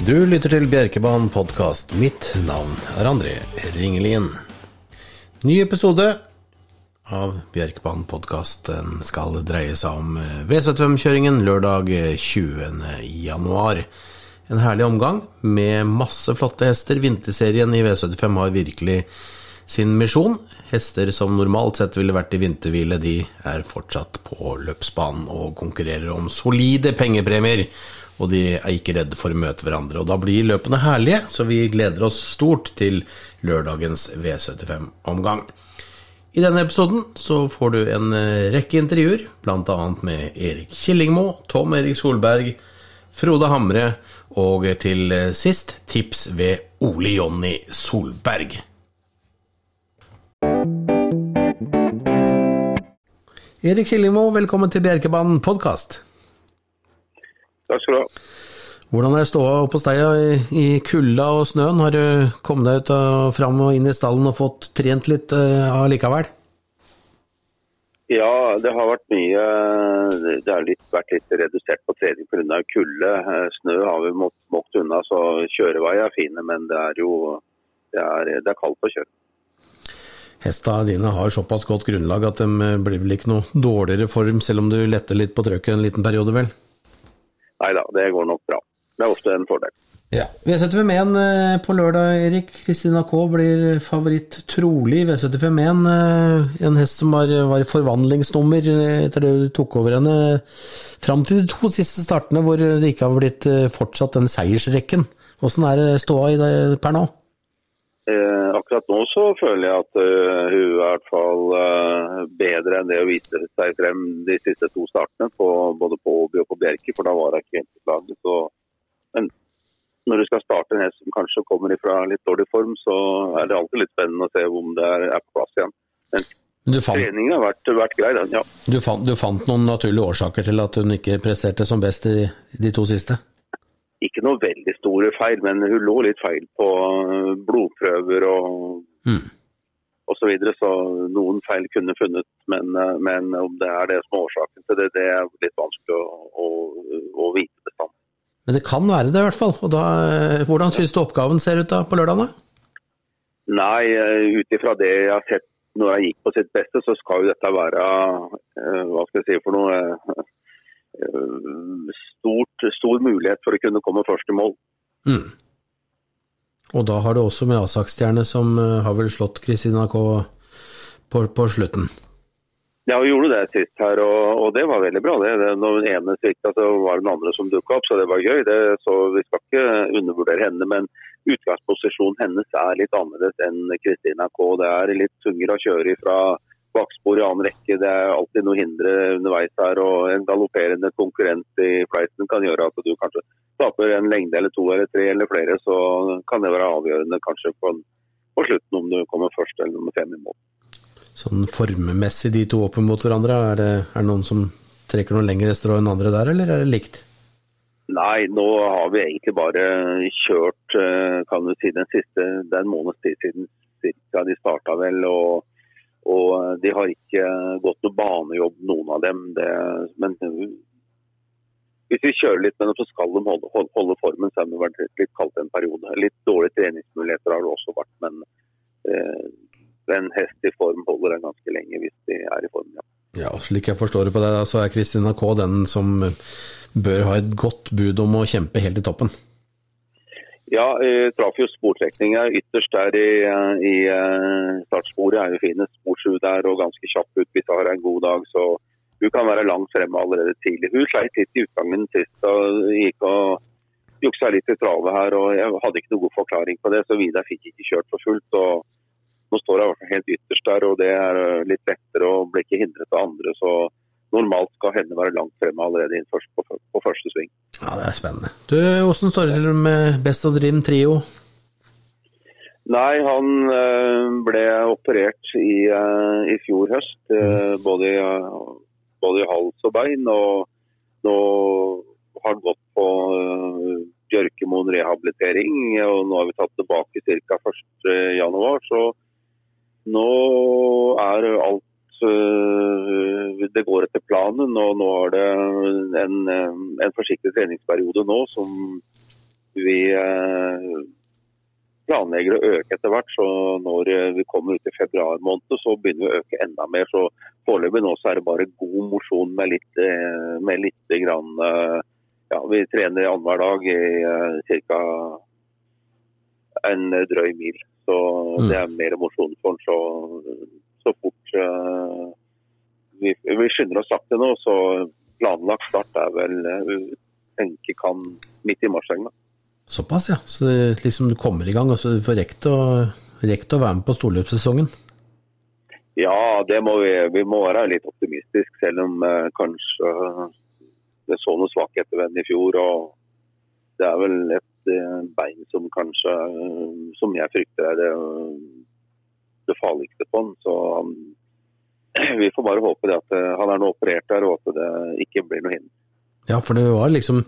Du lytter til Bjerkebanen podkast. Mitt navn er André Ringelien. Ny episode av Bjerkebanen podkast skal dreie seg om V75-kjøringen lørdag 20. januar. En herlig omgang med masse flotte hester. Vinterserien i V75 har virkelig sin misjon. Hester som normalt sett ville vært i vinterhvile, de er fortsatt på løpsbanen og konkurrerer om solide pengepremier og de er ikke redde for å møte hverandre. Og da blir løpene herlige, så vi gleder oss stort til lørdagens V75-omgang. I denne episoden så får du en eh, rekke intervjuer, bl.a. med Erik Killingmo, Tom Erik Solberg, Frode Hamre og til sist tips ved Ole Jonny Solberg. Erik Killingmo, velkommen til Bjerkebanen podkast. Takk skal du ha. Hvordan er ståa oppe hos deg i, i kulda og snøen? Har du kommet deg ut og fram og inn i stallen og fått trent litt uh, allikevel? Ja, det har vært mye Det har litt, vært litt redusert på trening pga. kulde. Eh, snø har vi måttet unna, så kjøreveier er fine. Men det er jo det er, det er kaldt å kjøre. Hestene dine har såpass godt grunnlag at de blir vel ikke noe dårligere form, selv om du letter litt på trøkket en liten periode, vel? Nei da, det går nok bra. Det er ofte en fordel. Ja. V75-1 eh, på lørdag, Erik. Kristina K blir favoritt trolig. V75-1, eh, en hest som var, var forvandlingsnummer eh, etter det du tok over henne. Fram til de to siste startene hvor det ikke har blitt fortsatt den seiersrekken. Hvordan er det ståa i det per nå? Eh, akkurat nå så føler jeg at uh, hun er i hvert fall uh, bedre enn det å vise seg frem de siste to startene, på, både på Åby og på Bjerke, for da var hun ikke helt i Men når du skal starte en hest som kanskje kommer ifra litt dårlig form, så er det alltid litt spennende å se om det er, er på plass igjen. Men fant, treningen har vært, vært grei, den, ja. Du fant, du fant, noen naturlige årsaker til at hun ikke presterte som best i de to siste? Ikke noe veldig store feil, men hun lå litt feil på eh, blodprøver og mm. og så videre, så noen feil kunne funnet. Men, eh, men, om det er det som er årsaken til det, det er litt vanskelig å, å, å vite bestandig. Men det kan være det i hvert fall. Og da, eh, hvordan syns du oppgaven ser ut da på lørdag? Nei, ut ifra det jeg har sett når jeg gikk på sitt beste, så skal jo dette være hva skal jeg si for noe stort, stor mulighet for å kunne komme først i mål. Mm. Og da har du også med Asak-stjerne, som eh, har vel slått Kristina K på, på, slutten? Ja, hun gjorde det sist her, og, og det var veldig bra. det. det når den ene svikta, så var det den andre som dukka opp, så det var gøy. Det, så Vi skal ikke undervurdere henne, men utgangsposisjonen hennes er litt annerledes enn Kristina K. Det er litt tungere å kjøre ifra bakspor i annen rekke. Det er alltid noe hindre underveis her. og En galopperende konkurrent i flighten kan gjøre at du kanskje taper en lengde eller to eller tre eller flere. Så kan det være avgjørende kanskje på, på slutten om du kommer først eller nummer fem i mål. Sånn formmessig de to opp mot hverandre, er det, er det noen som trekker noen lengre strå enn andre der, eller er det likt? Nei, nå har vi egentlig bare kjørt eh, kan du si, den siste, det er en måneds tid siden cirka de starta vel. og og eh, de har ikke gått noe banejobb, noen av dem. Det, men hvis vi kjører litt med dem, så skal de holde, holde formen. Så har det vært litt kaldt en periode. Litt dårlige treningsmuligheter har det også vært, men eh, en hest i form holder den ganske lenge hvis de er i form, ja. Ja, Slik jeg forstår det på deg, så er Kristina K den som bør ha et godt bud om å kjempe helt i toppen? Ja, jeg traff jo sportrekninga ytterst der i, i eh, startsporet. er jo fine spor sju der og ganske kjapp ut hvis hun har en god dag. Så hun kan være langt fremme allerede tidlig. Hun sleit litt i utgangen sist og gikk og juksa litt i travet her. og Jeg hadde ikke noen god forklaring på det, så Vidar fikk ikke kjørt for fullt. og Nå står hun helt ytterst der, og det er litt lettere og blir ikke hindret av andre. så normalt skal henne være langt fremme allerede på, på, første sving. Ja, Det er spennende. Du, Hvordan står det til med Best of Dream Trio? Nei, han øh, ble operert i, øh, i fjor høst. Mm. både, i, både, i, hals og bein. Og nå har han gått på Bjørkemoen rehabilitering. Og nå har vi tatt tilbake ca. 1.1. Så nå er alt Eh, det går etter planen. og Nå har det en, eh, en forsiktig treningsperiode nå som vi planlegger å øke etter hvert. Så når vi kommer ut i februar måned, så begynner vi å øke enda mer. Så foreløpig nå så er det bare god mosjon med litt, med litt grann Ja, vi trener annenhver dag i ca. en drøy mil. Så det er mer mosjon for den. Så, så fort vi, vi skynder oss sakte nå, så planlagt start er vel tenker kan midt i mars. Såpass, ja. Så liksom du kommer i gang, og så du får rekt å, rekt å være med på storløpssesongen? Ja, det må vi. Vi må være litt optimistiske, selv om eh, kanskje det så noe svakheter ved den i fjor. og Det er vel et eh, bein som kanskje, som jeg frykter er det, det farligste på den. Så um, vi får bare håpe det at han er nå operert der, og at det ikke blir noe hinder. Ja, for det var liksom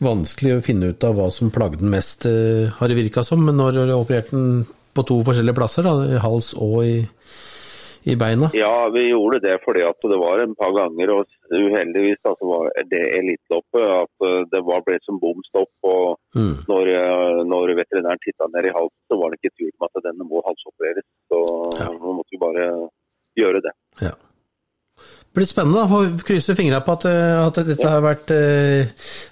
vanskelig å finne ut av hva som plagde den mest, har det virka som. Men når du opererte den på to forskjellige plasser, da, i hals og i, i, beina? Ja, vi gjorde det fordi at det var en par ganger, og uheldigvis da, så var det eliteloppet, at det var ble som bom stopp. Og mm. når, når, veterinæren titta ned i halsen, så var det ikke tvil om at denne må halsopereres. Så ja. nå måtte vi bare gjøre det. Ja. Det blir spennende å krysse fingra på at, at, dette har vært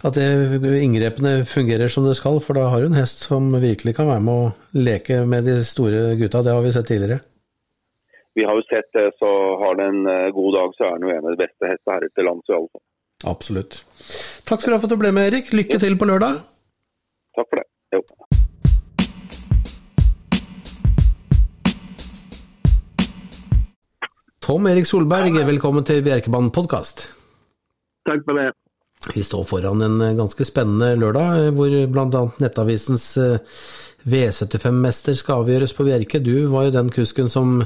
At inngrepene fungerer som det skal, for da har du en hest som virkelig kan være med å leke med de store gutta. Det har vi sett tidligere. Vi har jo sett det, så har den en god dag, så er den jo en av de beste hestene her til lands fall. Absolutt. Takk skal du ha for at du ble med, Erik. Lykke til på lørdag. Takk for det. Jo. Tom Erik Solberg, velkommen til Bjerkebanen podkast. Takk for det. Vi står foran en ganske spennende lørdag, hvor bl.a. Nettavisens V75-mester skal avgjøres på Bjerke. Du var jo den kusken som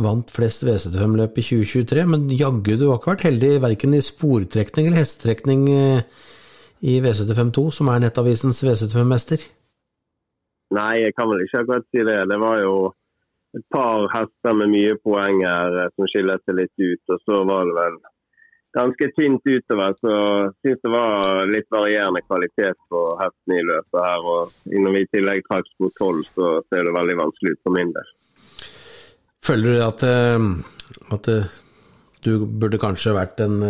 vant flest V75-løp i 2023, men jaggu du har ikke vært heldig verken i sportrekning eller hestetrekning i V75-2, som er Nettavisens V75-mester? Nei, jeg kan vel ikke akkurat si det. Det var jo et par hester med mye poeng her eh, som skiller seg litt ut. Og så var det vel ganske tynt utover. Så syns det var litt varierende kvalitet på hestene i løpet her. Og når vi i tillegg trakk mot tolv, så ser det veldig vanskelig ut for min del. Føler du at, eh, at eh, du burde kanskje vært en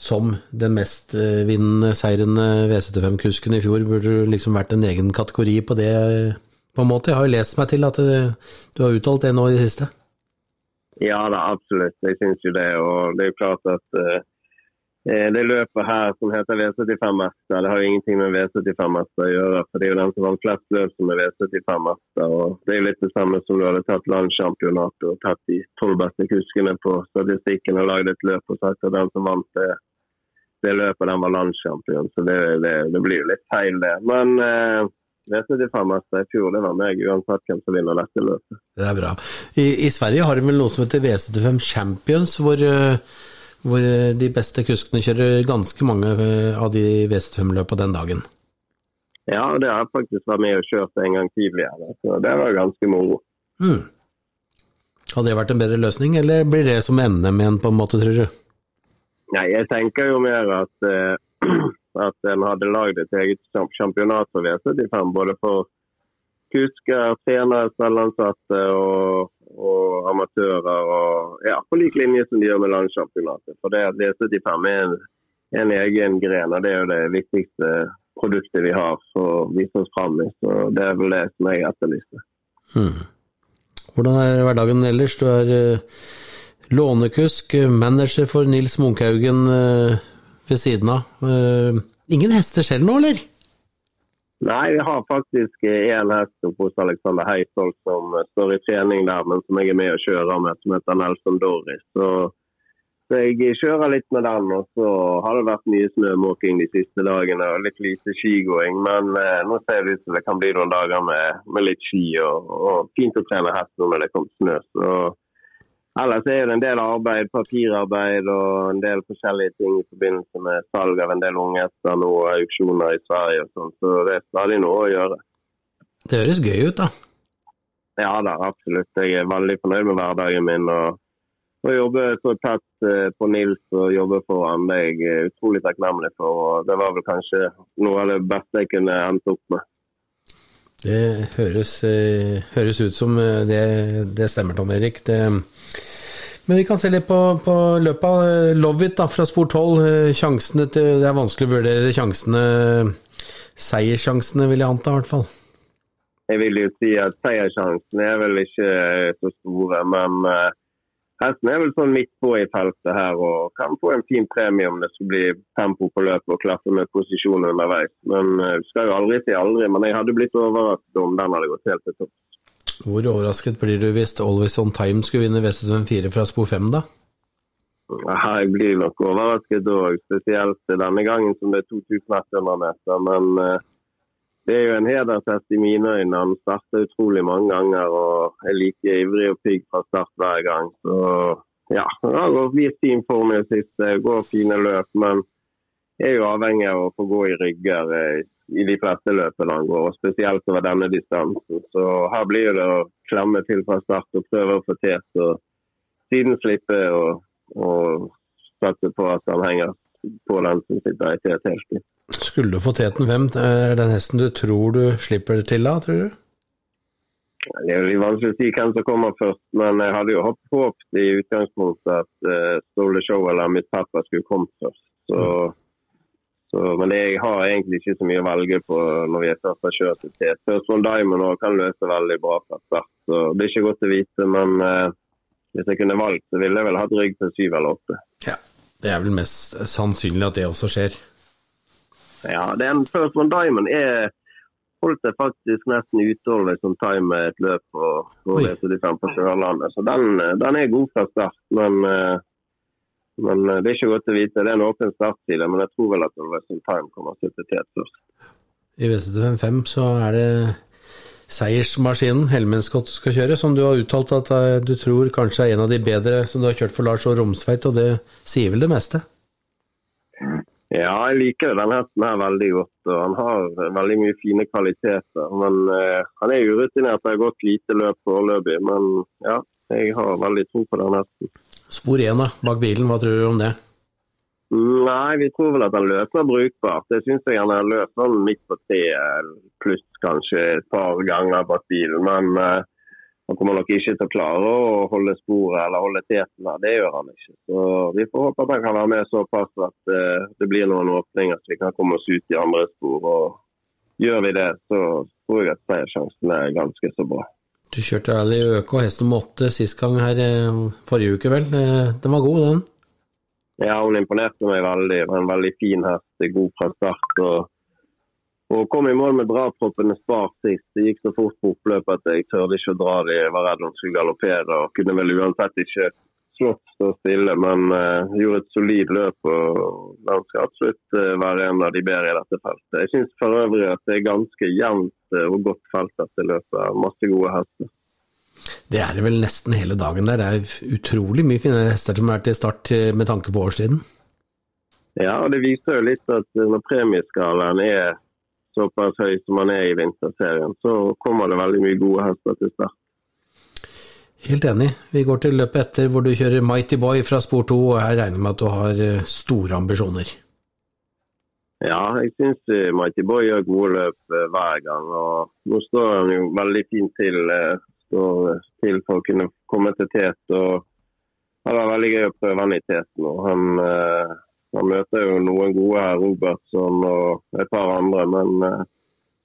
som den mest vinnende seirende V75-kusken i fjor, burde du liksom vært en egen kategori på det på en måte. Jeg har jo lest meg til at du har uttalt det nå i det siste. Ja da, absolutt. Jeg syns jo det. Og det er jo klart at uh, det løpet her som heter V75-mester, det har jo ingenting med V75-mester å gjøre. For det er jo den som vant flest løp som er V75-mester. Og det er jo litt det samme som du hadde tatt landschampionatet og tatt de tolv beste kuskene på statistikken og lagd et løp og sagt at den som vant det, det løpet, den var landssjampion. Så det, det, det, blir jo litt feil, det. Men uh, V75-mester i fjor, det var meg uansett hvem som vinner dette løpet. Det er bra. I, I, Sverige har de vel noe som heter V75 Champions, hvor, eh, hvor, eh, de beste kuskene kjører ganske mange eh, av de V75-løpene den dagen. Ja, det har jeg faktisk vært med og kjørt en gang tidligere, så det var ganske moro. Mm. Hadde det vært en bedre løsning, eller blir det som NM igjen, på en måte, tror du? Nei, jeg tenker jo mer at uh, at en hadde lagd et eget championat for V75. Både for kusker, trenere, selvansatte og, og, amatører. Og, ja, på lik linje som de gjør med landschampionatet. For det at V75 er en, en, egen gren, og det er jo det viktigste produktet vi har for å vise oss fram i. Så det er vel det som jeg etterlyste. Hmm. Hvordan er hverdagen ellers? Du er uh, lånekusk, manager for Nils Munkhaugen. Uh, ved siden av. Uh, ingen hester selv nå, eller? Nei, vi har faktisk én hest hos Alexander Heisholt som står i trening der, men som jeg er med og kjører med, som heter Nelson Doris. Så, så jeg kjører litt med den. Og så har det vært mye snømåking de siste dagene og litt lite skigåing. Men eh, nå ser det ut som det kan bli noen dager med, med litt ski og, og, fint å trene hest når det kommer snø. Så Ellers er det en del arbeid, papirarbeid og en del forskjellige ting i forbindelse med salg av en del unghester nå auksjoner i Sverige og sånn, så det er stadig noe å gjøre. Det høres gøy ut, da? Ja da, absolutt. Jeg er veldig fornøyd med hverdagen min. og å jobbe så tett på Nils og jobbe for han, det er jeg utrolig takknemlig for. og Det var vel kanskje noe av det beste jeg kunne endt opp med. Det høres, høres ut som det, det, stemmer, Tom Erik. Det, men vi kan se litt på, på løpet av Lovit da, fra spor 12. Sjansene til, det er vanskelig å vurdere sjansene Seiersjansene, vil jeg anta, i hvert fall. Jeg vil jo si at seiersjansene er vel ikke så store, men Hesten er vel sånn midt på i feltet her og kan få en fin premie om det skulle bli tempo på løpet og klaffe med posisjonen underveis. Men du skal jo aldri si aldri, men jeg hadde blitt overrasket om den hadde gått helt til topp. Hvor overrasket blir du hvis Always On Time skulle vinne V75 fra spor 5, da? Ja, jeg blir nok overrasket òg, spesielt denne gangen som det er 2100 meter. Men uh, det er jo en hedersfest i mine øyne. Han starter utrolig mange ganger og er like ivrig og pigg fra start hver gang. Så ja, han har vist fin form i det siste, går fine løp. Men er jo avhengig av å få gå i rygger eh, i de fleste løpene han går, og spesielt over denne distansen. Så her blir det å klemme til fra start og prøve å få til, så siden slippe og satse på at han henger på den som sitter i tet helt inn. Skulle du få teten, hvem er den hesten du tror du slipper det til da, tror du? Det er jo vanskelig å si hvem som kommer først, men jeg hadde jo håpet i utgangspunktet at uh, Stole Show eller mitt Pepper skulle kommet først. Så, mm. så, men jeg har egentlig ikke så mye å velge på når vi er først har kjørt til TT. Sånn Diamond også kan løse veldig bra fra start, så det er ikke godt å vite. Men uh, hvis jeg kunne valgt, så ville jeg vel hatt rygg til syv eller åtte. Ja, det er vel mest sannsynlig at det også skjer. Ja, den First One Diamond er holdt seg faktisk nesten utover som time med et løp på, på V75 på Sørlandet. Så den, den, er god fra start. Men, eh, men, det er ikke godt å vite. Det er en åpen startside, men jeg tror vel at Western Time kommer til tet først. I V75 så er det seiersmaskinen Helmenskott skal kjøre, som du har uttalt at eh, du tror kanskje er en av de bedre som du har kjørt for Lars og Romsveit, og det sier vel det meste? Ja, jeg liker den hesten her veldig godt. og Han har veldig mye fine kvaliteter. Men uh, han er urutinert. Det har gått lite løp foreløpig. Men ja, jeg har veldig tro på den hesten. Spor én bak bilen, hva tror du om det? Nei, vi tror vel at han løper brukbart. Det syns jeg han har løst sånn midt på treet, pluss kanskje et par ganger bak bilen. Men uh, han kommer nok ikke til å klare å holde sporet eller holde teten her. Det gjør han ikke. Så Vi får håpe at han kan være med såpass at uh, det blir noen åpninger så vi kan komme oss ut i andre spor. og Gjør vi det, så tror jeg at seiersjansen er ganske så bra. Du kjørte ærlig øke og hest nummer åtte sist gang her eh, forrige uke, vel. Eh, den var god, den? Ja, hun imponerte meg veldig. Var en veldig fin hest, god fra start. og og kom i mål med draproppene spart sist. Det gikk så fort på oppløpet at jeg tørde ikke å dra de. Jeg var redd hun skulle galoppere og kunne vel uansett ikke slått stå stille. Men uh, gjorde et solid løp og den skal absolutt uh, være en av de bedre i dette feltet. Jeg syns for øvrig at det er ganske jevnt uh, og godt felt dette løpet. Masse gode hester. Det er det vel nesten hele dagen der. Det er utrolig mye fine hester som er til start med tanke på årstiden. Ja, og det viser jo litt at når premieskalaen er såpass høy som man er i vinterserien, så kommer det veldig mye gode hester til start. Helt enig. Vi går til løpet etter hvor du kjører Mighty Boy fra spor 2, og jeg regner med at du har eh, store ambisjoner? Ja, jeg syns eh, Mighty Boy gjør gode løp eh, hver gang. og Nå står han jo veldig fint til, til for å kunne komme til tet. og Det var veldig gøy å prøve han i tet nå. Han han møter jo noen gode her, Robertson og et par andre. Men uh,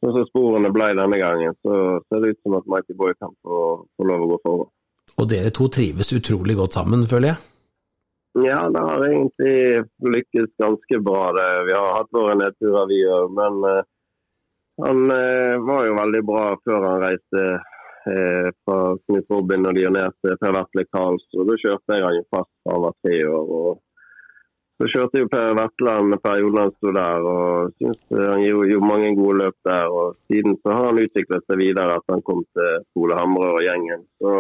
sånn som sporene ble denne gangen, så ser det ut som at Mighty Boy kan få, få lov å gå foran. Og dere to trives utrolig godt sammen, føler jeg? Ja, det har egentlig lykkes ganske bra. Det. Vi har hatt våre nedturer, vi òg. Men uh, han uh, var jo veldig bra før han reiste uh, fra Robin og til Per Vetle Karlsrud. Da kjørte jeg han jo fast da han var tre år. og så kjørte jo Per Vetland perioden han sto der, og syns han gjorde mange gode løp der. og Siden så har han utviklet seg videre at han kom til Ole Hamre og gjengen. Så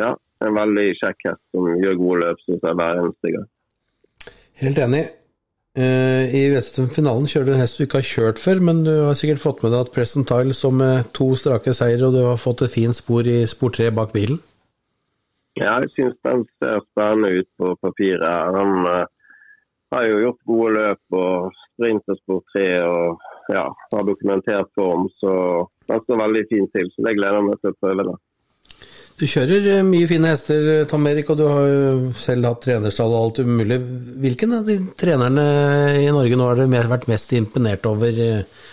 ja, en veldig kjekk hest som gjør gode løp, syns jeg, hver eneste gang. Helt enig. Eh, I finalen kjører du en hest du ikke har kjørt før, men du har sikkert fått med deg at Preston Tile som med to strake seire, og du har fått et fint spor i spor tre bak bilen? Ja, jeg syns den ser spennende ut på papiret. Han uh, har jo gjort gode løp og sprintersport 3 og ja, har dokumentert form. Så den står veldig fint til. Så det gleder jeg meg til å prøve. det. Du kjører eh, mye fine hester, Tom Erik, og du har jo selv hatt trenerstall og alt umulig. Hvilken av de trenerne i Norge nå har du vært mest imponert over?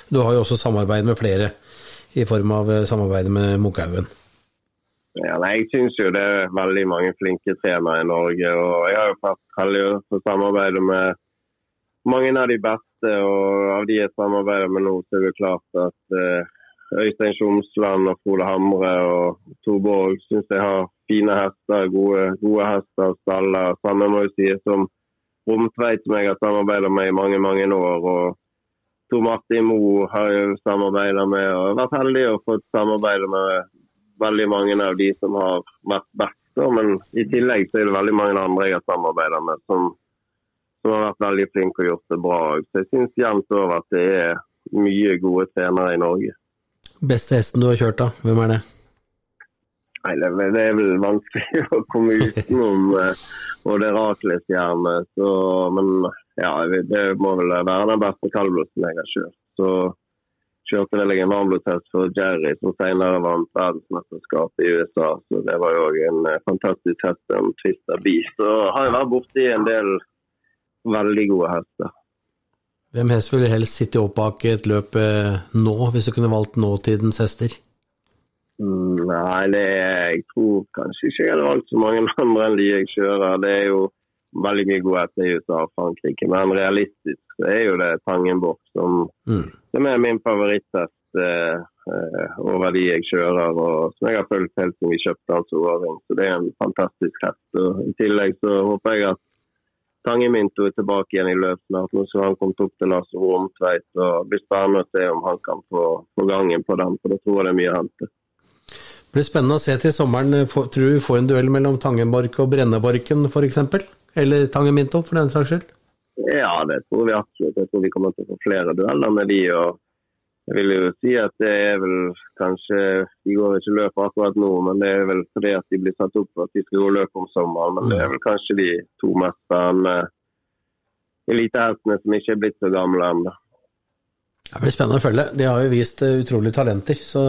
Du har jo også samarbeid med flere, i form av eh, samarbeidet med Munkhaugen. Ja, jeg syns jo det er veldig mange flinke trenere i Norge. og Jeg har jo vært heldig å samarbeide med mange av de beste. og Av de jeg samarbeider med nå, så er det klart at eh, Øystein Tjomsland og Frode Hamre og Tor Borg syns jeg har fine hester, gode, gode hester og staller. Samme må jeg si som Romtveit, som jeg har samarbeidet med i mange mange år. og Tor Martin Moe har jeg samarbeidet med og vært heldig å få samarbeide med veldig mange av de som har vært best. Men i tillegg så er det veldig mange andre jeg har samarbeidet med som, som har vært veldig flinke og gjort det bra. Så jeg syns jevnt over at det er mye gode trenere i Norge. Beste hesten du har kjørt, da? Hvem er det? Nei, Det er vel vanskelig å komme utenom både Raklesstjerne. Men ja, det må vel være den beste kaldblodsen jeg har kjørt. Så kjørte vel jeg en varmblodshest for Jerry, som senere vant verdensmesterskapet i USA. Så det var jo en eh, fantastisk hest, en Twister Beast. Så har jeg vært borti en del veldig gode hester. Hvem hest ville helst sitte opp bak et løp nå, hvis du kunne valgt nåtidens hester? Mm, nei, det er, jeg tror kanskje ikke jeg hadde valgt så mange andre enn de jeg kjører. Det er jo veldig mye gode hester USA og Frankrike, men realistisk er jo det Tangenborg som, mm. som er min favoritthest eh, eh, over de jeg kjører, og som jeg har fulgt helt siden vi kjøpte hans åring. Så det er en fantastisk hest. Og I tillegg så håper jeg at Tangeminto er tilbake igjen i løpet. Nå skal han kommet opp til Lars Romtveit Det blir spennende å se om han kan få, få gangen på den, for da tror jeg det er mye å hente. Det blir spennende å se til sommeren. Tror du vi får en duell mellom Tangenborg og Brenneborken f.eks.? Eller Tangenminto, for den saks skyld? Ja, det tror vi absolutt. Jeg tror vi kommer til å få flere dueller med de. og jeg vil jo si at det er vel kanskje De går ikke løp akkurat nå, men det er vel fordi at de blir satt opp for at de skal gå løp om sommeren. Men det er vel kanskje de to mest spennende elitehestene som ikke er blitt så gamle ennå. Det blir spennende å følge. De har jo vist eh, utrolige talenter. Så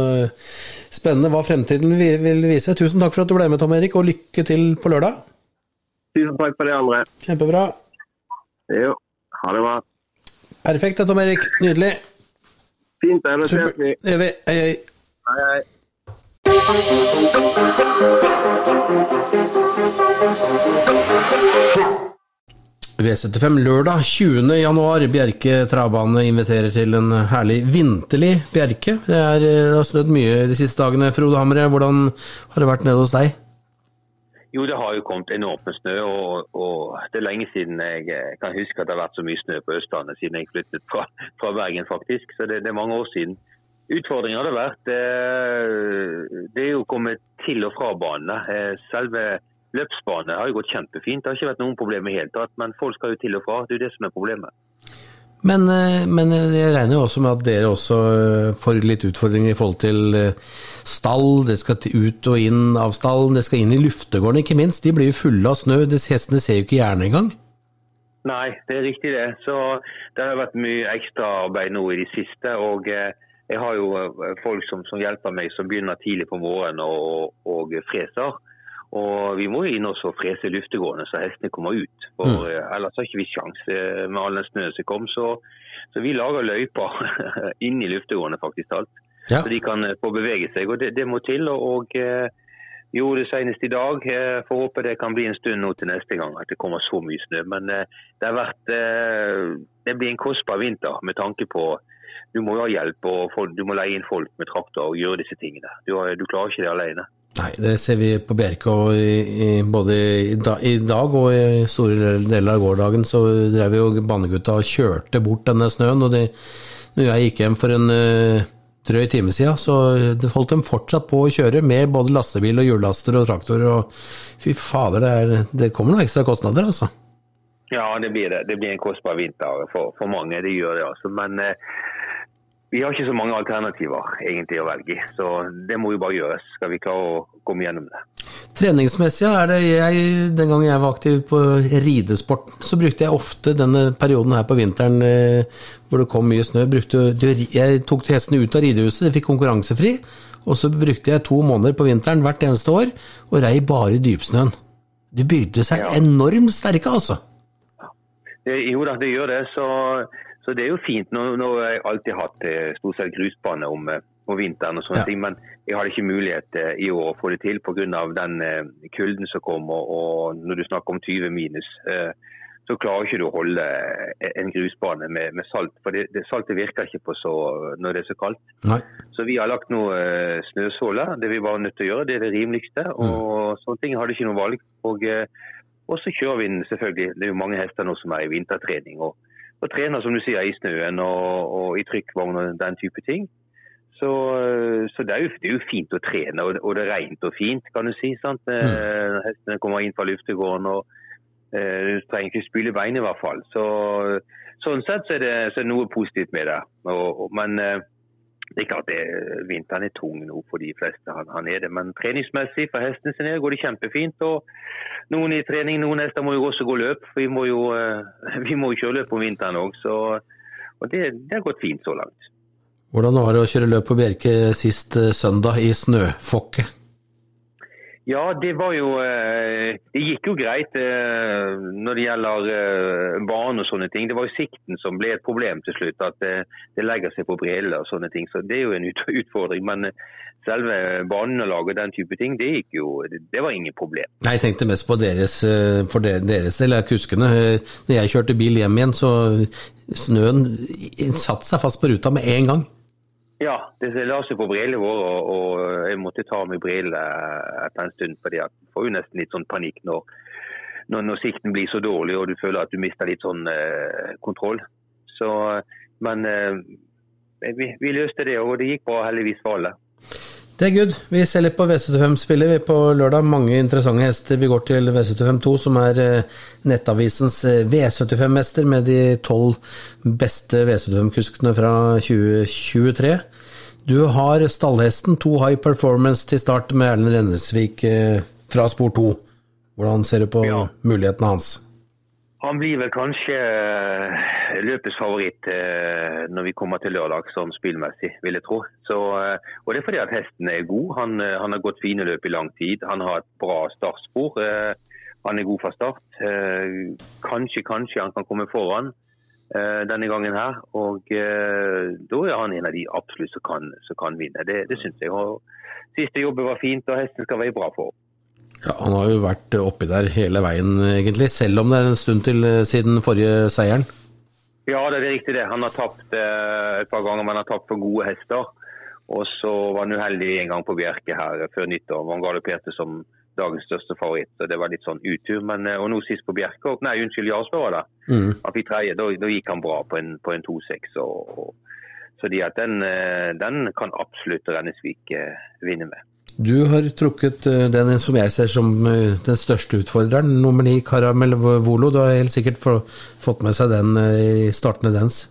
spennende hva fremtiden vil vise. Tusen takk for at du ble med, Tom Erik, og lykke til på lørdag. Tusen takk for det, André. Kjempebra. Jo, ha det bra. Perfekt, Tom Erik. Nydelig. Fint. Da ses vi. Det gjør vi. Hei, hei. Hei, hei. V75 lørdag 20. januar. Bjerke travbane inviterer til en herlig vinterlig Bjerke. Det, er, det har snødd mye de siste dagene. Frode Hamre, hvordan har det vært nede hos deg? Jo, det har jo kommet enormt med snø. Og, og, det er lenge siden jeg kan huske at det har vært så mye snø på Østlandet siden jeg flyttet fra, fra Bergen, faktisk. Så det, det, er mange år siden. Utfordringen har det vært eh, det er jo kommet til og fra banene. Eh, selve løpsbanen har jo gått kjempefint. Det har ikke vært noen problemer i hele tatt. Men folk skal jo til og fra. Det er jo det som er problemet. Men, eh, men, jeg regner jo også med at dere også får litt utfordringer i forhold til stall. Det skal ut og inn av stallen, det skal inn i luftegården ikke minst. De blir jo fulle av snø. Hestene ser jo ikke gjerne engang. Nei, det er riktig det. Så det har vært mye ekstraarbeid nå i det siste. og jeg har jo folk som, som, hjelper meg, som begynner tidlig på morgenen og, og freser. Og vi må inn og frese luftegårdene så hestene kommer ut. For mm. Ellers har ikke vi sjanse med all den snøen som kom. Så, så, vi lager løyper inn i luftegårdene, faktisk alt. Ja. Så de kan få bevege seg. Og det, det må til. Og, og gjorde det senest i dag. Får håpe det kan bli en stund nå til neste gang at det kommer så mye snø. Men det har vært Det blir en kostbar vinter med tanke på du må jo ha hjelp, og folk, du må leie inn folk med traktor og gjøre disse tingene. Du, du klarer ikke det alene. Nei, det ser vi på Bjerke. og i, i, Både i, da, i, dag og i store deler av gårsdagen så drev jo banegutta og kjørte bort denne snøen. og det, Når jeg gikk hjem for en uh, drøy time siden, så holdt de fortsatt på å kjøre med både lastebil og hjullaster og traktor. og Fy fader, det, er, det kommer noen ekstra kostnader, altså. Ja, det blir det. Det blir en kostbar vinter for, for mange. Det gjør det, altså. Men uh, vi har ikke så mange alternativer egentlig å velge i, så det må jo bare gjøres. Skal vi klare å komme gjennom det. Treningsmessig er det jeg, Den gangen jeg var aktiv på ridesport, så brukte jeg ofte denne perioden her på vinteren eh, hvor det kom mye snø. Brukte, jeg tok hestene ut av ridehuset, de fikk konkurransefri. Og så brukte jeg to måneder på vinteren hvert eneste år og rei bare i dypsnøen. De bygde seg enormt sterke, altså. Jo da, det gjør det. Så, så det er jo fint. Nå, nå har jeg alltid hatt eh, stort sett grusbane om om vinteren og sånne ja. ting. Men jeg hadde ikke mulighet eh, i år å få det til pga. den eh, kulden som kom. Og, og, når du snakker om 20 minus, eh, så klarer ikke du å holde en grusbane med, med salt. For det, det, saltet virker ikke på så, når det er så kaldt. Nei. Så vi har lagt noe snøsåler. Det vi var nødt til å gjøre, det er det rimeligste. Og mm. sånne ting hadde ikke noe valg. Og, og så kjører vi den selvfølgelig. Det er jo mange hester nå som er i vintertrening. og og trener som du sier, i snøen og, og i trykkvogn og den type ting. Så, så det, er jo, det, er jo, fint å trene, og, og det er rent og fint, kan du si. sant? Eh, mm. Hestene kommer inn fra luftegården, og eh, du trenger ikke spyle bein i hvert fall. Så, sånn sett så er, det, så er det noe positivt med det. Og, men eh, det det, vinteren er tung nå for de fleste, han, han er det. Men treningsmessig for hestene sine går det kjempefint. og Noen i trening, noen hester må jo også gå løp. for Vi må jo, vi må jo kjøre løp om vinteren òg. Og det, det har gått fint så langt. Hvordan var det å kjøre løp på Bjerke sist eh, søndag i snøfokke? Ja, det var jo eh, Det gikk jo greit eh, når det gjelder bane og sånne ting. Det var jo sikten som ble et problem til slutt. At det legger seg på briller og sånne ting. Så det er jo en utfordring. Men selve banelaget og den type ting, det gikk jo Det var ingen problem. Jeg tenkte mest på deres, for deres del, kuskene. Når jeg kjørte bil hjem igjen, så snøen satte seg fast på ruta med en gang. Ja, det la seg på brillene våre, og jeg måtte ta av meg brillene etter en stund. fordi jeg får jo nesten litt sånn panikk når, når, når, sikten blir så dårlig og du føler at du mister litt sånn eh, kontroll. Så, men eh, vi, vi, løste det, og det gikk bra heldigvis for alle. Det er good. Vi ser litt på V75-spillet på lørdag. Mange interessante hester. Vi går til V75-2, som er eh, Nettavisens eh, V75-mester med de tolv beste V75-kuskene fra 2023. Du har stallhesten, to high performance til start med Erlend Rennesvik eh, fra spor 2. Hvordan ser du på ja. mulighetene hans? Han blir vel kanskje eh, løpets favoritt eh, når vi kommer til lørdag, sånn spillmessig, vil jeg tro. Så, eh, og Det er fordi at hesten er god. Han, han, har gått fine løp i lang tid. Han har et bra startspor. Han er god fra start. Kanskje, kanskje han kan komme foran denne gangen her. Og da er han en av de absolutt som kan, som kan vinne. Det, det syns jeg. Og siste jobben var fint, og hesten skal være bra for. Ja, Han har jo vært oppi der hele veien, egentlig, selv om det er en stund til eh, siden forrige seieren. Ja, det er riktig det. Han har tapt eh, et par ganger, men han har tapt for gode hester. Og så var han uheldig en gang på Bjerke her før nyttår. Han galoperte som dagens største favoritt. og Det var litt sånn utur. Men, eh, og nå sist på Bjerke Nei, unnskyld, Jarlsberg var det. Mm. Han fikk tredje. Da, da, gikk han bra på en, på en 2-6. Så de at den, den kan absolutt Rennesvik vinne med. Du har trukket eh, den som jeg ser som eh, den største utfordreren, nummer ni, Karamel Volo. Du har helt sikkert fått med seg den eh, i startene dens?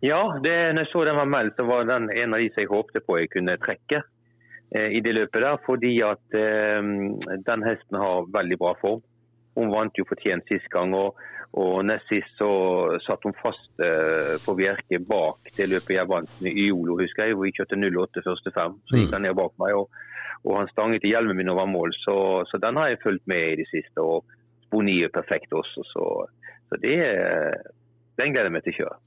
Ja, det, når jeg så den var meldt, så var den en av de som jeg håpte på jeg kunne trekke i det løpet der. Fordi at den hesten har veldig bra form. Hun vant jo fortjent sist gang. og og nest sist så satt hun fast eh, på Bjerke bak det løpet jeg vant med Iolo, husker jeg. Hvor vi kjørte 08 første fem. Så gikk han ned bak meg. og og han stanget i hjelmen min over mål, så, så, den har jeg fulgt med i det siste. Og Sponi er perfekt også, så, så det, den gleder jeg meg til å kjøre.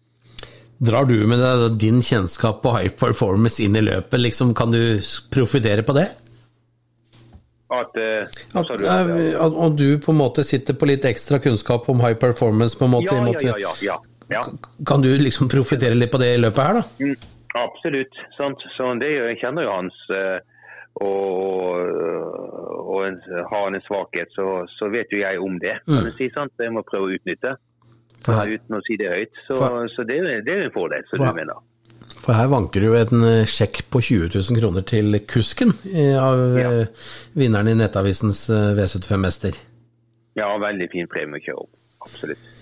Drar du med deg din kjennskap på high performance inn i løpet? Liksom, kan du profitere på det? At, uh, at, du, at, at, du på en måte sitter på litt ekstra kunnskap om high performance? på en måte, ja, ja, ja, ja, ja, Kan du liksom profitere litt på det i løpet her, da? Mm, absolutt. Sant? Så det, jeg kjenner jo hans uh, og, og en, har han en svakhet, så, så, vet jo jeg om det. Mm. si, sant? Jeg må prøve å utnytte her, uten å si det høyt. Så, så det, det, er en fordel, som du mener. For her vanker det jo en eh, sjekk på 20 000 kroner til kusken eh, av ja. Eh, vinneren i Nettavisens V75-mester. Ja, veldig fin premie å kjøre opp. Absolutt.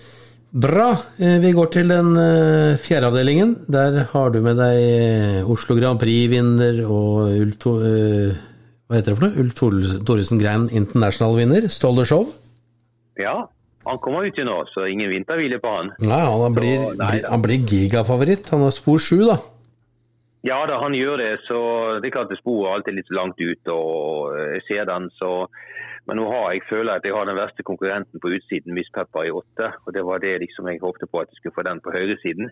Bra. Eh, vi går til den eh, fjerde avdelingen. Der har du med deg eh, Oslo Grand Prix-vinner og hva heter det for noe? Ulf Thoresen Grein International-vinner, Stolder Show. Ja, han kommer ut i nå, så ingen vinterhvile på han. Nei, han blir, Så, nei, blir, han blir gigafavoritt. Han har spor sju, da. Ja da, han gjør det. så Det er klart sporet er alltid litt langt ut, og jeg ser den, så Men nå har jeg føler at jeg har den verste konkurrenten på utsiden, Miss Pepper i åtte. Og det var det liksom jeg håpte på at jeg skulle få den på høyresiden.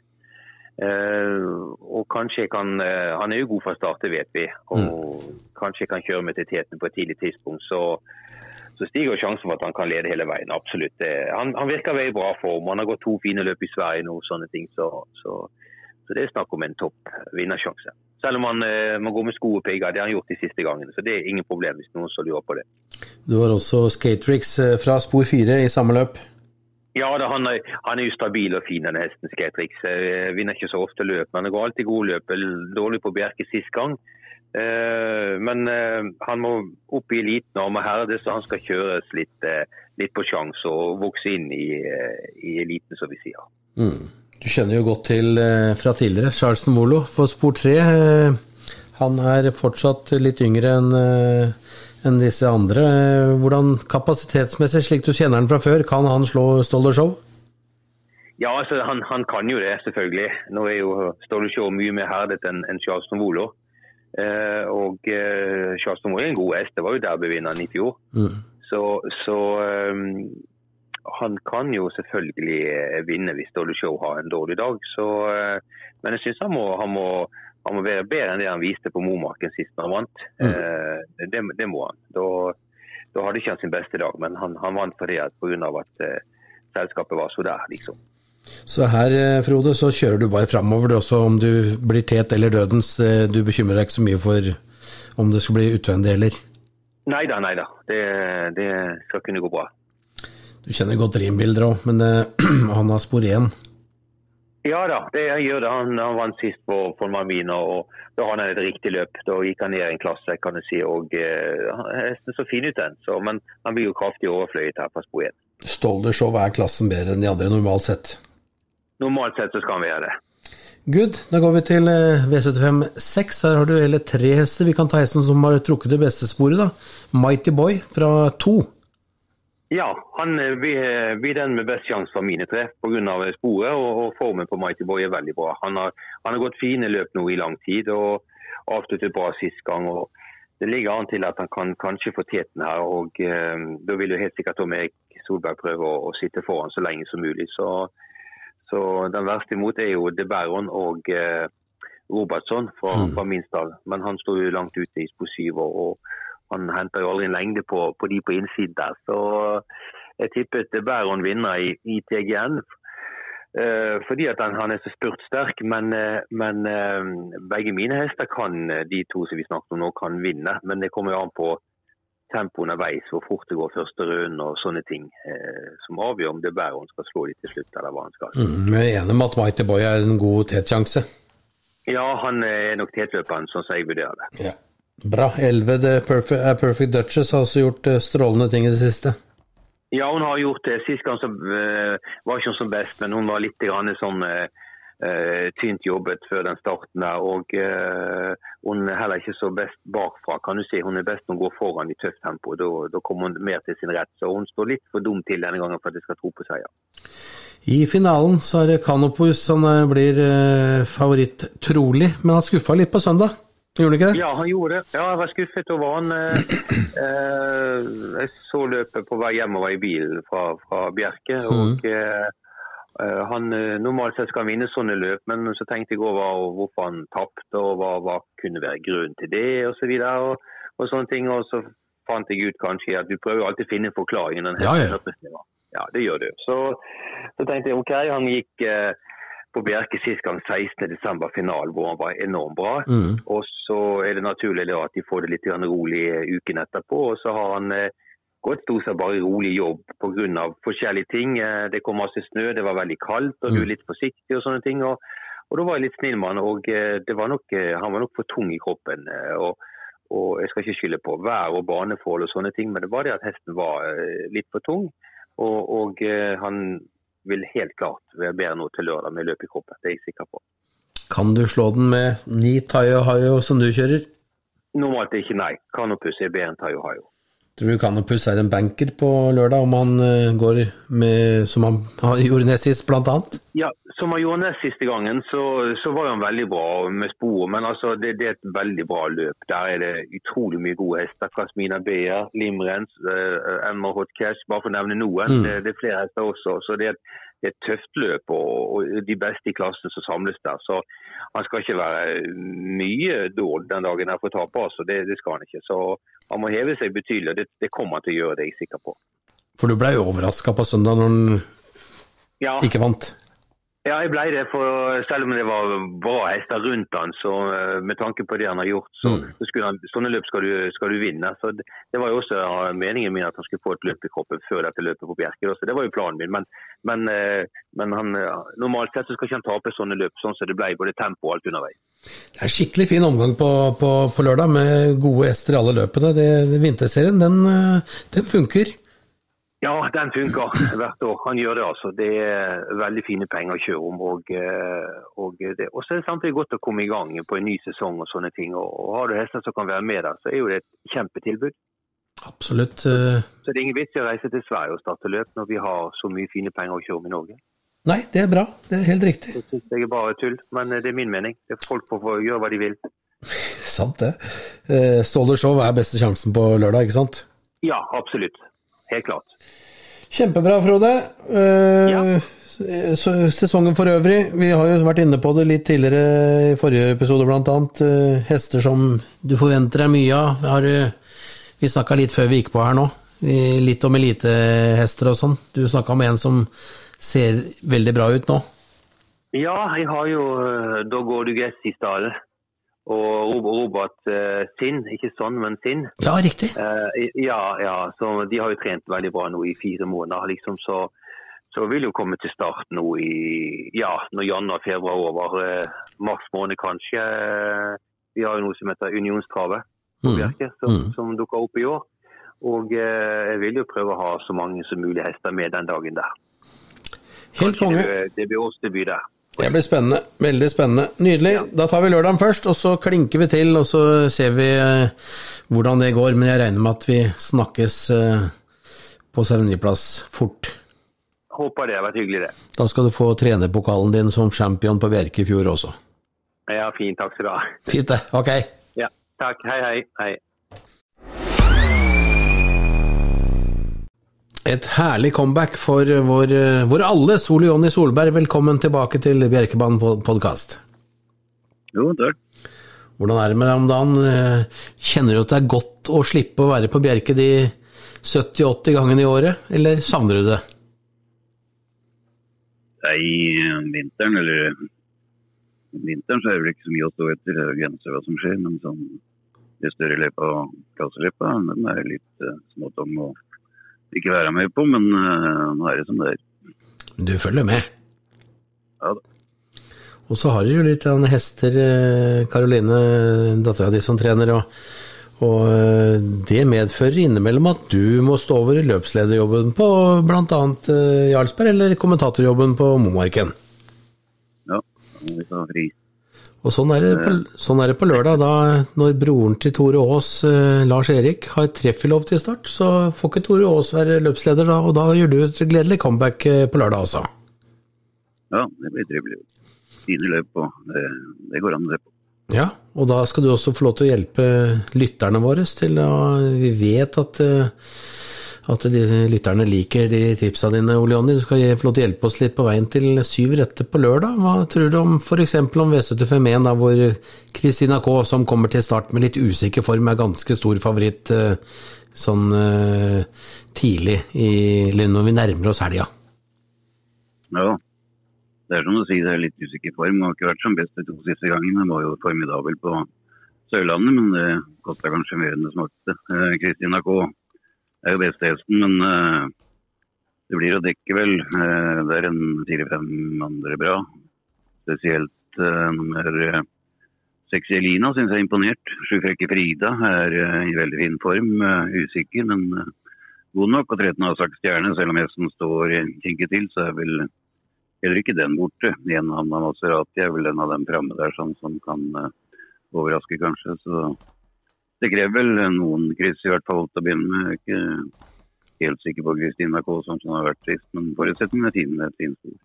Uh, og kanskje jeg kan uh, Han er jo god fra start, det vet vi. Og kanskje jeg kan kjøre med til teten på et tidlig tidspunkt. Så, så stiger sjansen for at han kan lede hele veien. Absolutt. Det- Han, han virker veldig bra form. Han har gått to fine løp i Sverige nå, sånne ting. Så, så, så det er snakk om en topp vinnersjanse. Selv om han eh, må gå med sko og pigger. Det har han gjort de siste gangene. Så det er ingen problem hvis noen så lurer på det. Du har også Skaterix eh, fra spor fire i samme løp. Ja, da, han, er, han er jo stabil og fin, denne hesten Skaterix. Eh, vinner ikke så ofte løp, men det går alltid gode løp. Dårlig på Bjerke sist gang. Men han må opp i eliten og må herdes, så han skal kjøres litt, litt på sjanse og vokse inn i, i eliten, som vi sier. Mm. Du kjenner jo godt til eh, fra tidligere, Charleston Molo for spor tre. Eh, han er fortsatt litt yngre enn eh, enn disse andre. Hvordan kapasitetsmessig, slik du kjenner han fra før, kan han slå Stolder Show? Ja, altså, han, han kan jo det, selvfølgelig. Nå er jo Ståle Show mye mer herdet enn en Charleston Volo. Eh, og eh, Charleston Volo er en god hest. Det var jo derbyvinneren i fjor. Mm. Så, så ehm, han kan jo selvfølgelig eh, vinne hvis Dolly Show har en dårlig dag. Så, eh, men jeg syns han, han, han må være bedre enn det han viste på Momarken sist han vant. Eh, det, det må han. Da, da hadde ikke han sin beste dag, men han, han vant på grunn av at eh, selskapet var så der, liksom. Så her, Frode, så kjører du bare framover, også, om du blir tet eller dødens. Du bekymrer deg ikke så mye for om det skal bli utvendig eller Nei da, nei da. Det, det skal kunne gå bra. Du kjenner godt rimbilder òg, men uh, han har spor én. Ja da, det gjør det. Han, han vant sist på, på Marmina, og da hadde han et riktig løp. Da gikk han ned en klasse, kan du si. og Hesten så fin ut, den. Så, men han blir jo kraftig overfløyet her på spor én. Stolder Show er klassen bedre enn de andre normalt sett. Normalt sett så skal han være det. Good. Da går vi til eh, V75 6. Her har du hele tre hester. Vi kan ta hesten som har trukket det beste sporet, da. Mighty Boy fra to. Ja, han eh, blir, eh, den med best sjanse for mine tre pga. sporet, og, og formen på Mighty Boy er veldig bra. Han har, han har gått fine løp nå i lang tid og avsluttet bra sist gang. og Det ligger an til at han kan kanskje få teten her. og eh, Da vil jo helt sikkert Tom Erik Solberg prøve å, å sitte foran så lenge som mulig. Så, så den verste imot er jo De Baron og eh, Robertson fra, Mm. fra min stall. Men han står jo langt ute i spor syv. og, og han henter jo aldri en lengde på, på de på innsiden der. Så jeg tippet Bæron vinner i, i TGN. Uh, fordi at han, han er så spurtsterk, men, uh, men uh, begge mine hester kan, eh, de to som vi snakket om nå, kan vinne. Men det kommer jo an på tempo underveis, hvor fort det går første runden og sånne ting. Eh, som avgjør om det er Bæron skal slå de til slutt, eller hva han skal. Mm, jeg er enig med at Mighty Boy er en god tetsjanse. Ja, han er nok tetløperen, sånn som jeg vurderer det. Ja. Bra. 11 The Perfect, Perfect Duchess har også gjort eh, strålende ting i det siste. Ja, hun har gjort det. Sist gang så uh, var ikke hun som best, men hun var litt grann sånn uh, tynt jobbet før den starten der. Og hun er heller ikke så best bakfra, kan du si. Hun er best når hun går foran i tøft tempo. Da, da kommer hun mer til sin rett. Så hun står litt for dum til denne gangen for at jeg skal tro på seier. I finalen så er det Kanopus som eh, blir favoritt trolig, men han skuffa litt på søndag. Gjorde han ikke det? Ja, han gjorde det. Ja, jeg var skuffet over han. eh, eh, jeg så løpet på vei hjemover i bilen fra, fra Bjerke. og eh, eh, han eh, Normalt sett skal han vinne sånne løp, men så tenkte jeg over hvorfor han tapte, og hva, hva kunne være grunnen til det, og så videre. Og, og sånne ting. Og så fant jeg ut kanskje at du prøver alltid å finne en forklaring. den Ja, ja. ja, det gjør du. Så, så tenkte jeg OK, han gikk eh, på Bjerke sist gang 16.12. finalen, hvor han var enormt bra. Mm. Og så er det naturlig at de får det litt rolig eh, uken etterpå. Og så har han eh, gått stort sett bare rolig jobb pga. forskjellige ting. Eh, det kom masse snø, det var veldig kaldt, og du er litt forsiktig og sånne ting. Og, og da var jeg litt snill med han, og det var nok, han var nok for tung i kroppen. og og jeg skal ikke skylde på vær og baneforhold og sånne ting, men det var det at hesten var litt for tung. Og, og han vil helt klart være bedre nå til lørdag med løp i kroppen, det er jeg sikker på. Kan du slå den med ni Tayo Hayo som du kjører? Normalt ikke nei. Kanopus er bedre enn Tayo Hayo. Tror du Canopus er en banker på lørdag, om han uh, går med som han gjorde nest sist, annet? Ja, som han gjorde nest siste gangen, så, så var han veldig bra med sporet. Men altså, det, det, er et veldig bra løp. Der er det utrolig mye gode hester. Kasmina Beer, Limrens, uh, Emma Hot Cash, bare for å nevne noen. Mm. Det, det, er flere hester også. så det er et et tøft løp og, de beste i klassen som samles der. Så han skal ikke være mye dårlig den dagen her for å tape, altså. Det, det, skal han ikke. Så han må heve seg betydelig, og det, det kommer han til å gjøre, det er jeg sikker på. For du ble jo overraska på søndag når han ja. ikke vant? Ja, jeg ble det. for Selv om det var bra hester rundt han, så eh, med tanke på det han har gjort, så, mm. så han, sånne løp skal du, skal du, vinne. Så det, det, var jo også meningen min at han skulle få et løp i kroppen før dette løpet på Bjerke. Så det var jo planen min. Men, men, eh, men han, normalt sett så skal ikke han tape sånne løp, sånn som det ble. Både tempo og alt underveis. Det er en skikkelig fin omgang på, på, på lørdag med gode hester i alle løpene. Det, det Vinterserien, den, eh, den funker. Ja, den funker hvert år. Han gjør det altså. Det er veldig fine penger å kjøre om. Og, eh, og, det. så er det samtidig godt å komme i gang på en ny sesong og sånne ting. Og, har du hester som kan være med der, så er jo det et kjempetilbud. Absolutt. Eh. Så det er ingen vits i å reise til Sverige og starte løp når vi har så mye fine penger å kjøre om i Norge. Nei, det er bra. Det er helt riktig. Det syns jeg er bare tull, men eh, det er min mening. Det er folk får gjøre hva de vil. sant det. Ståler Show er beste sjansen på lørdag, ikke sant? Ja, absolutt. Helt klart. Kjempebra, Frode. Uh, ja. Sesongen for øvrig, vi har jo vært inne på det litt tidligere i forrige episode bl.a. Uh, eh, hester som du forventer deg mye av. Har, vi snakka litt før vi gikk på her nå, litt om elitehester og sånn. Du snakka om en som ser veldig bra ut nå. Ja, jeg har jo uh, Dog gress i stallen og Robert uh, Sinn, ikke sånn, men Sinn. Ja, riktig. Uh, ja, ja, så De har jo trent veldig bra nå i fire måneder. liksom, så, så vil jo komme til start nå i ja, når januar-februar over. Eh, mars måned kanskje. vi har jo noe som heter Unionstravet mm. som, mm. som dukker opp i år. Og jeg vil jo prøve å ha så mange som mulig hester med den dagen der. Helt konge. Det, det blir årsdebut der. Det blir spennende. Veldig spennende. Nydelig. Da tar vi lørdagen først, og så klinker vi til, og så ser vi eh, hvordan det går. Men jeg regner med at vi snakkes eh, på seremoniplass fort. Håper det har vært hyggelig, det. Da skal du få trenerpokalen din som champion på Bjerke i fjor også. Ja, fint. Takk skal du ha. Fint det. Ok. Ja, takk. Hei, hei. hei. Et herlig comeback for vår, vår alle, Sol Jonny Solberg. Velkommen tilbake til Bjerkebanen podkast. Jo, takk. Hvordan er det med deg om dagen? Kjenner du at det er godt å slippe å være på Bjerke de 70-80 gangene i året, eller savner du det? Nei, vinteren, eller Vinteren så er det vel ikke så mye å stå etter. Det er grenser hva som skjer. Men sånn de større løypa og klasseløypa, den er litt uh, småtung og ikke være med på, men uh, nå er det som det er. Du følger med? Ja da. Og så har du jo litt hester, Karoline, eh, dattera di, som trener. og, og eh, det medfører innimellom at du må stå over i løpslederjobben på bl.a. Jarlsberg, eller kommentatorjobben på Momarken. Ja, vi tar fri. Og sånn er, det på, sånn er det på lørdag. Da, når broren til Tore Aas, eh, Lars Erik, har treffellov til start, så får ikke Tore Aas være løpsleder da, og da gjør du et gledelig comeback eh, på lørdag også. Ja, det blir trivelig. Fine løp, og det, det går an å se på. Ja, og da skal du også få lov til å hjelpe lytterne våre til å Vi vet at uh, at de lytterne liker de tipsa dine, Ole Jonny. Du skal få lov til å hjelpe oss litt på veien til syv retter på lørdag. Hva tror du om f.eks. om V751, da hvor Kristina K, som kommer til start med litt usikker form, er ganske stor favoritt eh, sånn uh, tidlig i, Lund, når vi nærmer oss helga? Ja, det er som du sier, det er litt usikker form. Det Har ikke vært som best de to siste gangene. Det var jo formidabel på Sørlandet, men det kosta kanskje mer enn det smakte. Kristina K er jo beste hesten, men uh, det blir å dekke, vel. Uh, det er en fire-fem andre bra. Spesielt uh, nummer seks Elina syns jeg er imponert. Sju frekke Frida er i veldig fin form. usikker, men god nok. Og 13 har sagt stjerne, selv om hesten står kinket til, så er vel heller ikke den borte. En av Maserati er vel en av dem framme der sånn, som kan overraske, kanskje. Så det krever vel noen kryss i hvert fall til å begynne med. Jeg er ikke helt sikker på Kristina K som har vært sist, men forutsetningen er fine med et fint spor.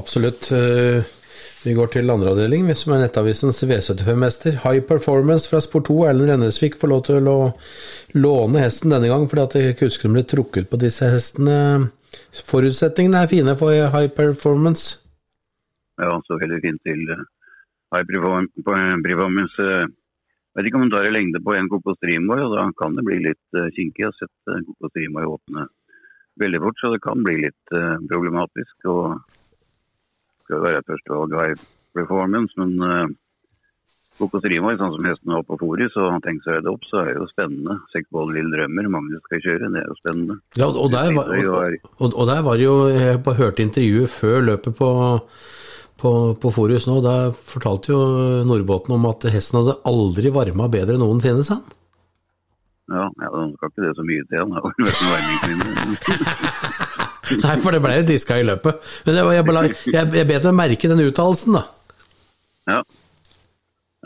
Absolutt. Eh, Vi går til andre avdeling, som er Nettavisens V75-mester. High Performance fra Sport 2. Erlend Rennesvik får lov til å låne hesten denne gang, fordi at kuskene ble trukket på disse hestene. Forutsetningene er fine for High Performance. Ja, så veldig fint til eh, High Perform- på- eh, Performance. Eh, Jeg vet ikke om hun tar i lengde på en Streamboy, og da kan det bli litt eh, kinkig. Jeg har sett eh, åpne veldig fort, så det kan bli litt eh, problematisk. og skal være førstevalg High Performance, men uh, Coco sånn som hesten var på fòret, så tenk seg det opp, så er det jo spennende. Sekkboll lille Drømmer, Magnus skal kjøre, det er jo spennende. Ja, og der var, og, og, og der var jo Jeg hørte intervjuet før løpet på, på, på Forus nå. Da fortalte jo Nordbåten om at hesten hadde aldri varma bedre noensinne, sa han. Ja, ja, den skal ikke det så mye til. Han har vel vært en varmingskvinne. Nei, for det ble jo diska i løpet. Men var, jeg, bare- jeg, jeg bet meg merke den uttalelsen, da. Ja.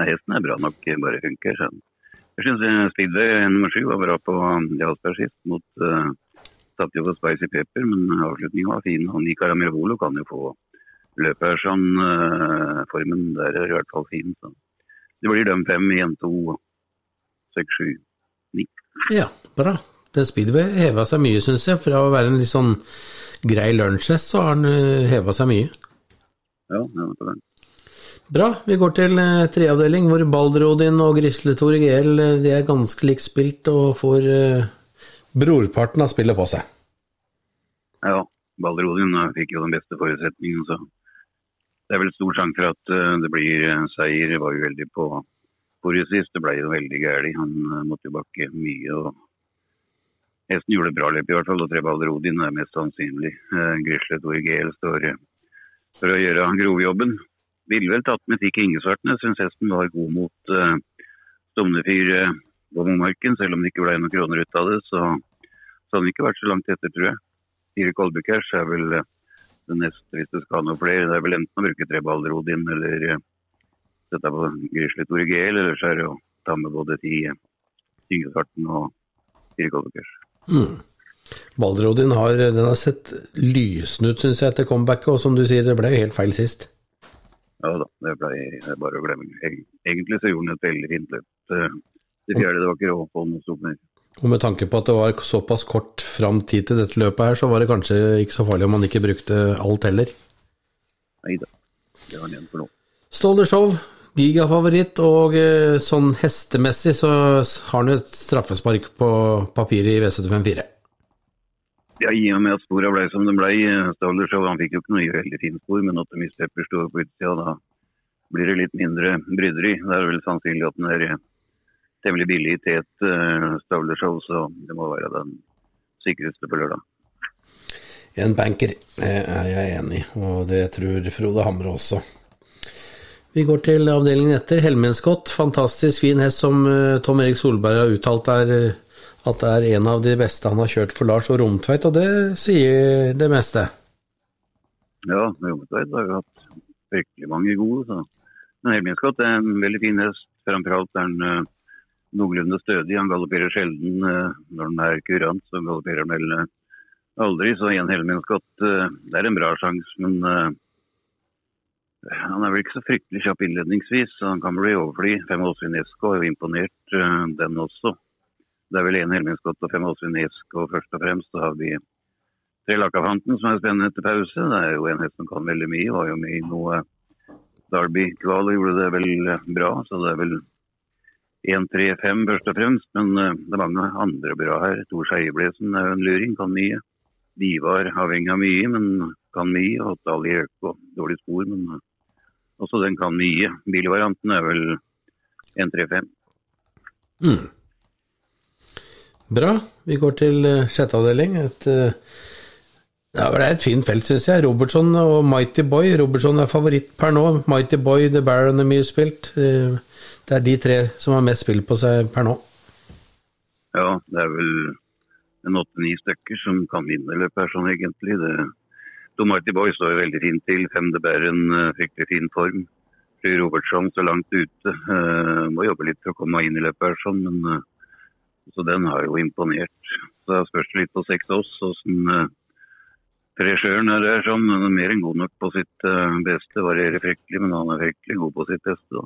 Nei, hesten er bra nok, bare funker. Så. Jeg syns Speedway nummer sju var bra på Jarlsberg sist, mot uh, satt jo på Spicy Pepper, men avslutningen var fin. Han gikk av Ramirvolo kan jo få løpet er sånn. eh, formen der er i hvert fall fin. Så. Det blir de fem i 1, 2, 6, 7, 9. Ja, bra. Den Speedway heva seg mye, syns jeg. Fra å være en litt sånn grei lunsjhest, så har den heva seg mye. Ja, det var det. Bra. Vi går til treavdeling, tredjeavdeling, hvor Baldrodin og Grisle Tore GL eh, de er ganske likt spilt og får uh, brorparten av spillet på seg. Ja, Baldrodin eh, fikk jo den beste forutsetningen, så det er vel stor sjanse for at eh, det blir seier. Det var jo veldig på forrige sist, det ble jo veldig galt. Han eh, måtte jo bakke mye. og Hesten gjorde bra løp i hvert fall, og tre Balderodin er mest sannsynlig. Eh, Grisle Tore GL står for å gjøre grovjobben. Ville vel tatt med Tikk Ingesvartnes syns hesten var god mot uh, Stovnefyr uh, på Momarken, selv om det ikke ble noen kroner ut av det. Så, så hadde han ikke vært så langt etter, tror jeg. Fire Kolbukers er vel eh, det neste, hvis du skal ha noe flere. Det er vel enten å bruke tre Balderodin eller uh, sette på Grisle Tore GL, eller så er det å ta med både ti uh, og fire Kolbekers. Mm. Balderodin har, den har sett lysende ut, syns jeg, etter comebacket, og som du sier, det ble helt feil sist. Ja da, det ble det bare å glemme. Egentlig så gjorde han et veldig fint løp. Eh, Det fjerde, det var ikke råd på noe stort mer. Og med tanke på at det var såpass kort fram tid til dette løpet her, så var det kanskje ikke så farlig om man ikke brukte alt heller. Nei da, det var han igjen for nå. Stolder Show, gigafavoritt, og eh, sånn hestemessig så har han et straffespark på papiret i V754. Ja, I og med at spora ble som de ble, Ståle Stolder Show, han fikk jo ikke noe veldig fint spor, men at Miss Pepper sto på utsida, da blir det litt mindre bryderi. Det er vel sannsynlig at den der eh, temmelig billig til et uh, Stolder så det må være den sikreste på lørdag. En banker, er jeg enig i, og det tror Frode Hamre også. Vi går til avdelingen etter. Helmenskott, fantastisk fin hest som eh, Tom Erik Solberg har uttalt er eh, at det er en av de beste han har kjørt for Lars og Romtveit, og det sier det meste. Ja, Romtveit har jo hatt fryktelig mange gode. Så. Men Helmenskott er en veldig fin hest. Framfor alt er han noenlunde stødig. Han galopperer sjelden uh, når han er kurant, så galopperer han vel uh, aldri. Så igjen Helminskott, uh, det er en bra sjanse, men han er vel ikke så fryktelig kjapp innledningsvis. Så han kan bli overfly. Fem Åsvin Esko har jo imponert den også. Det er vel én Helminskott og fem Åsvin Esko først og fremst. Så har vi Tre Lakafanten som er spennende etter pause. Det er jo en hest som kan veldig mye. Var jo med i noe Derby-kval og gjorde det vel eh, bra. Så det er vel 1-3-5 først og fremst. Men eh, det er mange andre bra her. Tor Skeieblesen er jo en luring, kan mye. Divar avhengig av mye, men kan mye. Og Dali Øko, dårlig spor, men eh, også den kan mye. Bilvarianten er vel 1-3-5. Mm. Bra. Vi går til eh, sjette avdeling. Et, ja, det er et fint felt, syns jeg. Robertson og Mighty Boy. Robertson er favoritt per nå. Mighty Boy, The Baron er mye spilt. Det er de tre som har mest spill på seg per nå. Ja, det er vel en åtte-ni stykker som kan vinne løpet sånn egentlig. Det, Mighty Boy står jo veldig fint til. Femde bærer en eh, fryktelig fin form. Fly Robertsson så langt ute. Uh, må jobbe litt for å komme inn i løpet her, sånn, men uh, så den har jo imponert. Så det spørs litt på seks oss åssen regissøren er der. Sånn, er mer enn god nok på sitt beste. Varierer fryktelig, men han er fryktelig god på sitt beste. da.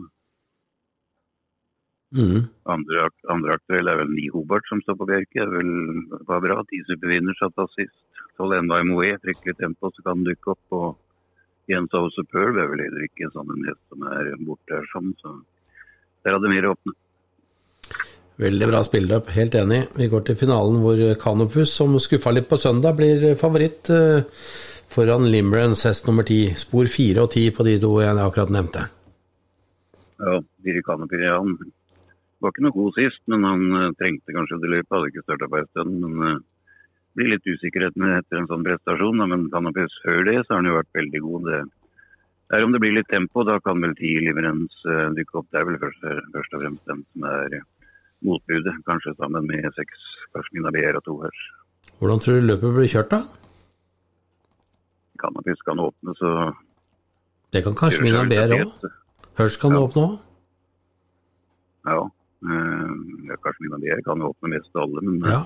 Mm. Andre, andre aktuelle er vel Ni Hobart som står på Bjerke. Er vel, var bra. Ti supervinner satt av sist. Tolv enda MOE, fryktelig tempo, så kan den dukke opp. Og Jens Ove Superb er vel heller ikke sånn en hest som er borte her, sånn. Så der hadde mer å åpne. Veldig bra spilleløp, helt enig. Vi går til finalen hvor Canopus, som skuffa litt på søndag, blir favoritt eh, foran Limerens hest nummer ti. Spor fire og ti på de to jeg akkurat nevnte. Ja, Dirikano Pirian var ikke noe god sist, men han eh, trengte kanskje det løpet. Hadde ikke starta på en stund. Men uh, blir litt usikkerhet med etter en sånn prestasjon. Da. Men Canopus før det, så har han jo vært veldig god. Det det er om det blir litt tempo, da kan vel ti Liverens uh, dukke opp. Det er vel først, først og fremst den som er eh, motbudet, kanskje sammen med seks Karsten BR og to her. Hvordan tror du løpet blir kjørt, da? Canopus kan åpne, så Det kan kanskje Mina Behr òg. Hørs kan det Ja. åpne òg. Ja. Ja, Kashmina BR kan åpne mest av alle, men eh, Ja.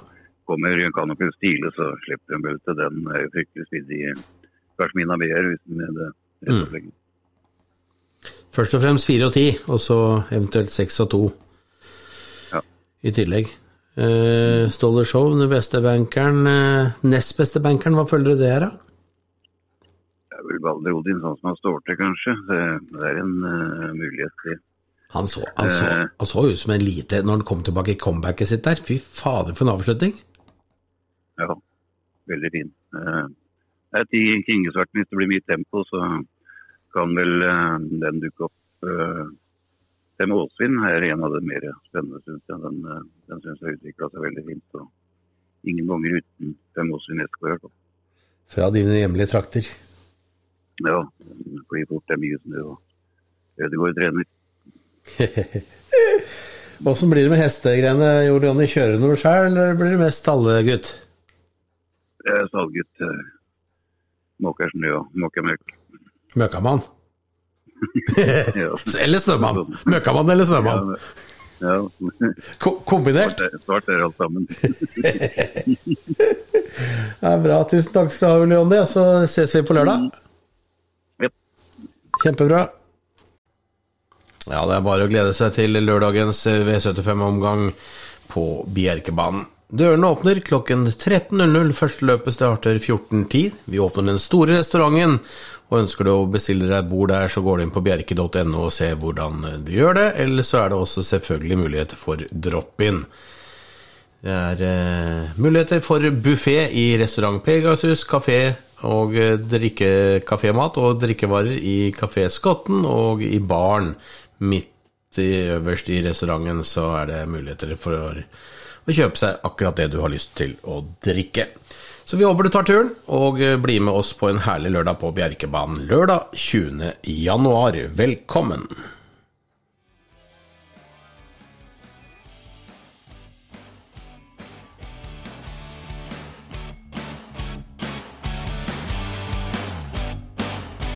kommer Canopus tidlig, så slipper hun vel til den. er jo fryktelig spidig, kanskje min Kashmina mer hvis den er det Mm. og. Først og fremst fire og ti, og så eventuelt seks og to Ja. i tillegg. Uh, Ståle Show, den beste bankeren. Uh, nest beste bankeren, hva følger det her, da? Det er vel Balder Odin sånn som han står til, kanskje. Det, det er en uh, mulighet til. Han så, han, så, Eh. han så ut som en lite når han kom tilbake i comebacket sitt der. Fy fader, for en avslutning. Ja, veldig fin. Jeg Det er ti Kingesvarten. Hvis det blir mye tempo, så kan vel eh, den dukke opp. Det med Åsvin er en av de mer spennende, syns jeg. Den, eh, den syns jeg utvikla seg veldig fint. og Ingen ganger uten Fem Åsvin i fall. Fra dine hjemlige trakter. Ja, Fordi fort. Det er mye snø. og Ødegaard trener. Åssen blir det med hestegreiene? Gjorde kjører du noe sjøl, eller blir det mest stallegutt? Stallgutt. måker snø og måker møkk. Møkkamann? Eller snømann? Møkkamann eller snømann? Ja, Ko kombinert? svart er- alt sammen. Det er bra. Tusen takk skal du ha, Ole Jonny. Så ses vi på lørdag. Jep. Kjempebra. Ja, det er bare å glede seg til lørdagens V75-omgang på Bjerkebanen. Dørene åpner klokken 13.00. Første løpet starter 14.10. Vi åpner den store restauranten, og ønsker du å bestille deg et bord der, så går du inn på bjerke.no og ser hvordan du gjør det. Eller så er det også selvfølgelig mulighet for drop-in. Det er eh, muligheter for buffé i restaurant Pegasus, kafé og eh, drikke kafémat og drikkevarer i Kafé Skotten og i baren midt i, øverst i restauranten så er det muligheter for å, kjøpe seg akkurat det du har lyst til å drikke. Så vi håper du tar turen og eh, blir med oss på en herlig lørdag på Bjerkebanen lørdag 20. januar. Velkommen!